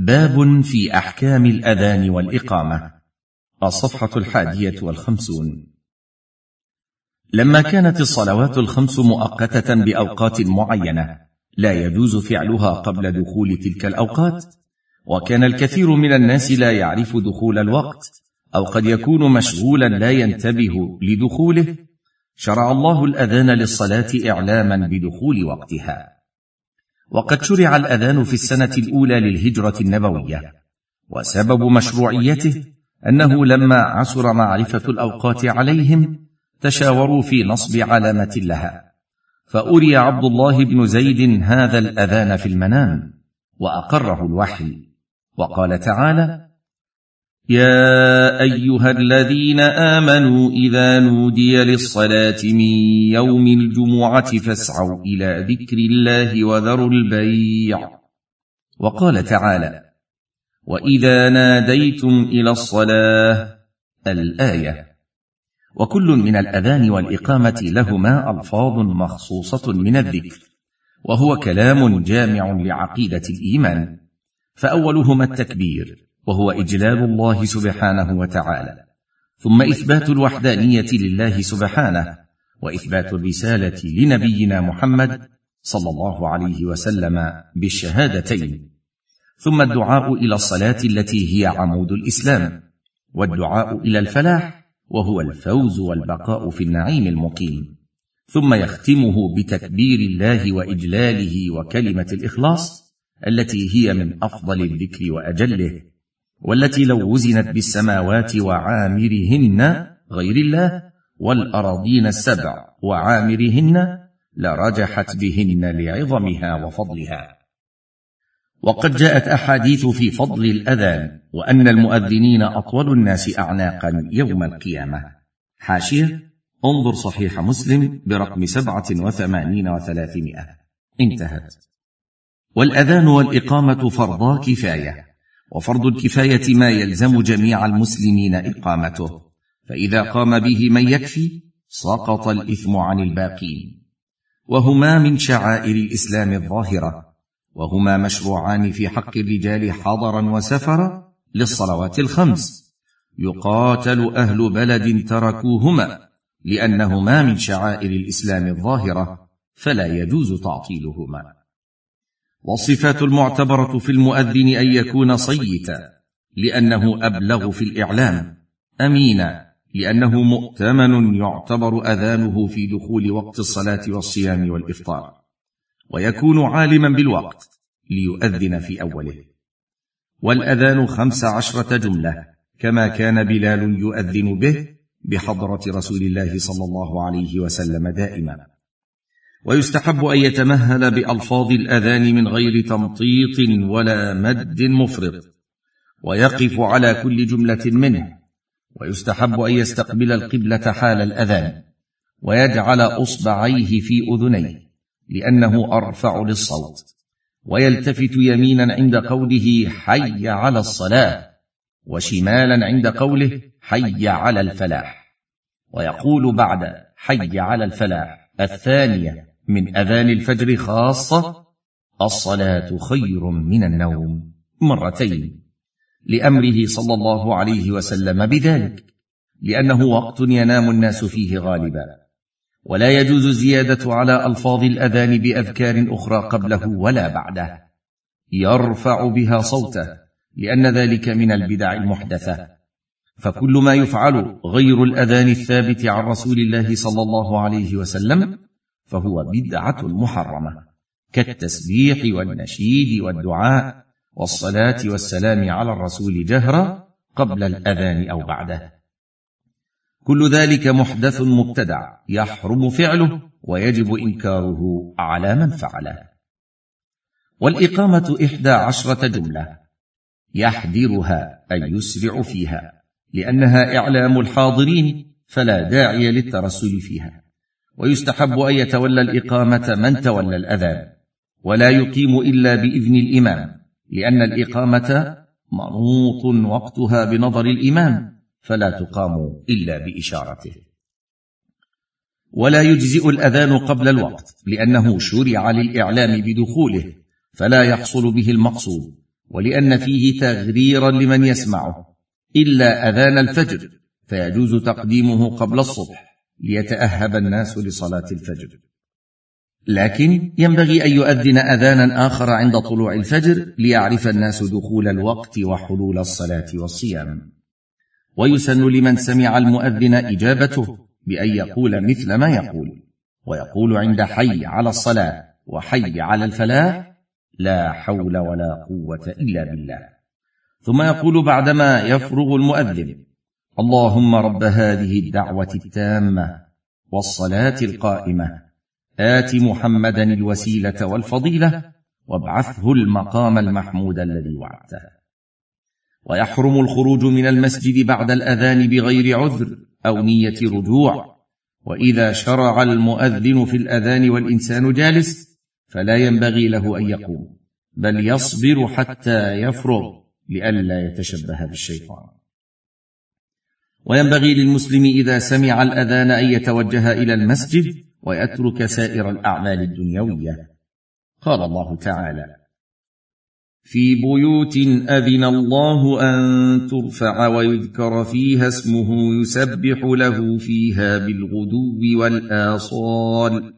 باب في أحكام الأذان والإقامة الصفحة الحادية والخمسون. لما كانت الصلوات الخمس مؤقتة بأوقات معينة لا يجوز فعلها قبل دخول تلك الأوقات وكان الكثير من الناس لا يعرف دخول الوقت أو قد يكون مشغولا لا ينتبه لدخوله شرع الله الأذان للصلاة اعلاما بدخول وقتها. وقد شرع الأذان في السنة الأولى للهجرة النبوية. وسبب مشروعيته أنه لما عسر معرفة الأوقات عليهم تشاوروا في نصب علامة لها. فأري عبد الله بن زيد هذا الأذان في المنام وأقره الوحي. وقال تعالى يا أيها الذين آمنوا إذا نودي للصلاة من يوم الجمعة فاسعوا إلى ذكر الله وذروا البيع. وقال تعالى وإذا ناديتم إلى الصلاة الآية. وكل من الأذان والإقامة لهما ألفاظ مخصوصة من الذكر وهو كلام جامع لعقيدة الإيمان. فأولهما التكبير. وهو اجلال الله سبحانه وتعالى. ثم إثبات الوحدانية لله سبحانه وإثبات الرسالة لنبينا محمد صلى الله عليه وسلم بالشهادتين. ثم الدعاء إلى الصلاة التي هي عمود الإسلام والدعاء إلى الفلاح وهو الفوز والبقاء في النعيم المقيم. ثم يختمه بتكبير الله وإجلاله وكلمة الإخلاص التي هي من أفضل الذكر وأجله. والتي لو وزنت بالسماوات وعامرهن غير الله والأراضين السبع وعامرهن لرجحت بهن لعظمها وفضلها. وقد جاءت أحاديث في فضل الأذان وأن المؤذنين أطول الناس اعناقا يوم القيامة. حاشية انظر صحيح مسلم برقم سبعة وثمانين وثلاثمائة. انتهت. والأذان والإقامة فرضا كفاية. وفرض الكفاية ما يلزم جميع المسلمين إقامته. فإذا قام به من يكفي سقط الإثم عن الباقين. وهما من شعائر الإسلام الظاهرة. وهما مشروعان في حق الرجال حضرا وسفرا للصلوات الخمس. يقاتل أهل بلد تركوهما لأنهما من شعائر الإسلام الظاهرة فلا يجوز تعطيلهما. والصفات المعتبرة في المؤذن أن يكون صيتا لأنه أبلغ في الإعلام. أمينا لأنه مؤتمن يعتبر أذانه في دخول وقت الصلاة والصيام والإفطار. ويكون عالما بالوقت ليؤذن في أوله. والأذان خمس عشرة جملة كما كان بلال يؤذن به بحضرة رسول الله صلى الله عليه وسلم دائما. ويستحب أن يتمهل بألفاظ الأذان من غير تمطيط ولا مد مفرط ويقف على كل جملة منه ويستحب أن يستقبل القبلة حال الأذان ويجعل أصبعيه في أذنيه لأنه أرفع للصوت ويلتفت يمينا عند قوله حي على الصلاة وشمالا عند قوله حي على الفلاح ويقول بعد حي على الفلاح. الثانية من أذان الفجر خاصة الصلاة خير من النوم مرتين لأمره صلى الله عليه وسلم بذلك لأنه وقت ينام الناس فيه غالبا. ولا يجوز الزياده على ألفاظ الأذان بأذكار أخرى قبله ولا بعده. يرفع بها صوته لأن ذلك من البدع المحدثة. فكل ما يفعل غير الأذان الثابت عن رسول الله صلى الله عليه وسلم فهو بدعة محرمة كالتسبيح والنشيد والدعاء والصلاة والسلام على الرسول جهرا قبل الأذان أو بعده. كل ذلك محدث مبتدع يحرم فعله ويجب إنكاره على من فعله. والإقامة إحدى عشرة جملة يحذرها اي يسرع فيها. لأنها إعلام الحاضرين فلا داعي للترسل فيها. ويستحب أن يتولى الإقامة من تولى الأذان ولا يقيم إلا بإذن الإمام لأن الإقامة منوط وقتها بنظر الإمام فلا تقام إلا بإشارته. ولا يجزئ الأذان قبل الوقت لأنه شرع للإعلام بدخوله فلا يحصل به المقصود ولأن فيه تغريرا لمن يسمعه. إلا أذان الفجر فيجوز تقديمه قبل الصبح ليتأهب الناس لصلاة الفجر. لكن ينبغي أن يؤذن أذانا آخر عند طلوع الفجر ليعرف الناس دخول الوقت وحلول الصلاة والصيام. ويسن لمن سمع المؤذن إجابته بأن يقول مثل ما يقول ويقول عند حي على الصلاة وحي على الفلاح لا حول ولا قوة إلا بالله. ثم يقول بعدما يفرغ المؤذن اللهم رب هذه الدعوة التامة والصلاة القائمة آت محمدا الوسيلة والفضيلة وابعثه المقام المحمود الذي وعدته. ويحرم الخروج من المسجد بعد الأذان بغير عذر أو نية رجوع. وإذا شرع المؤذن في الأذان والإنسان جالس فلا ينبغي له أن يقوم بل يصبر حتى يفرغ. لئلا يتشبه بالشيطان. وينبغي للمسلم إذا سمع الأذان أن يتوجه إلى المسجد ويترك سائر الأعمال الدنيوية. قال الله تعالى في بيوت أذن الله أن ترفع ويذكر فيها اسمه يسبح له فيها بالغدو والآصال.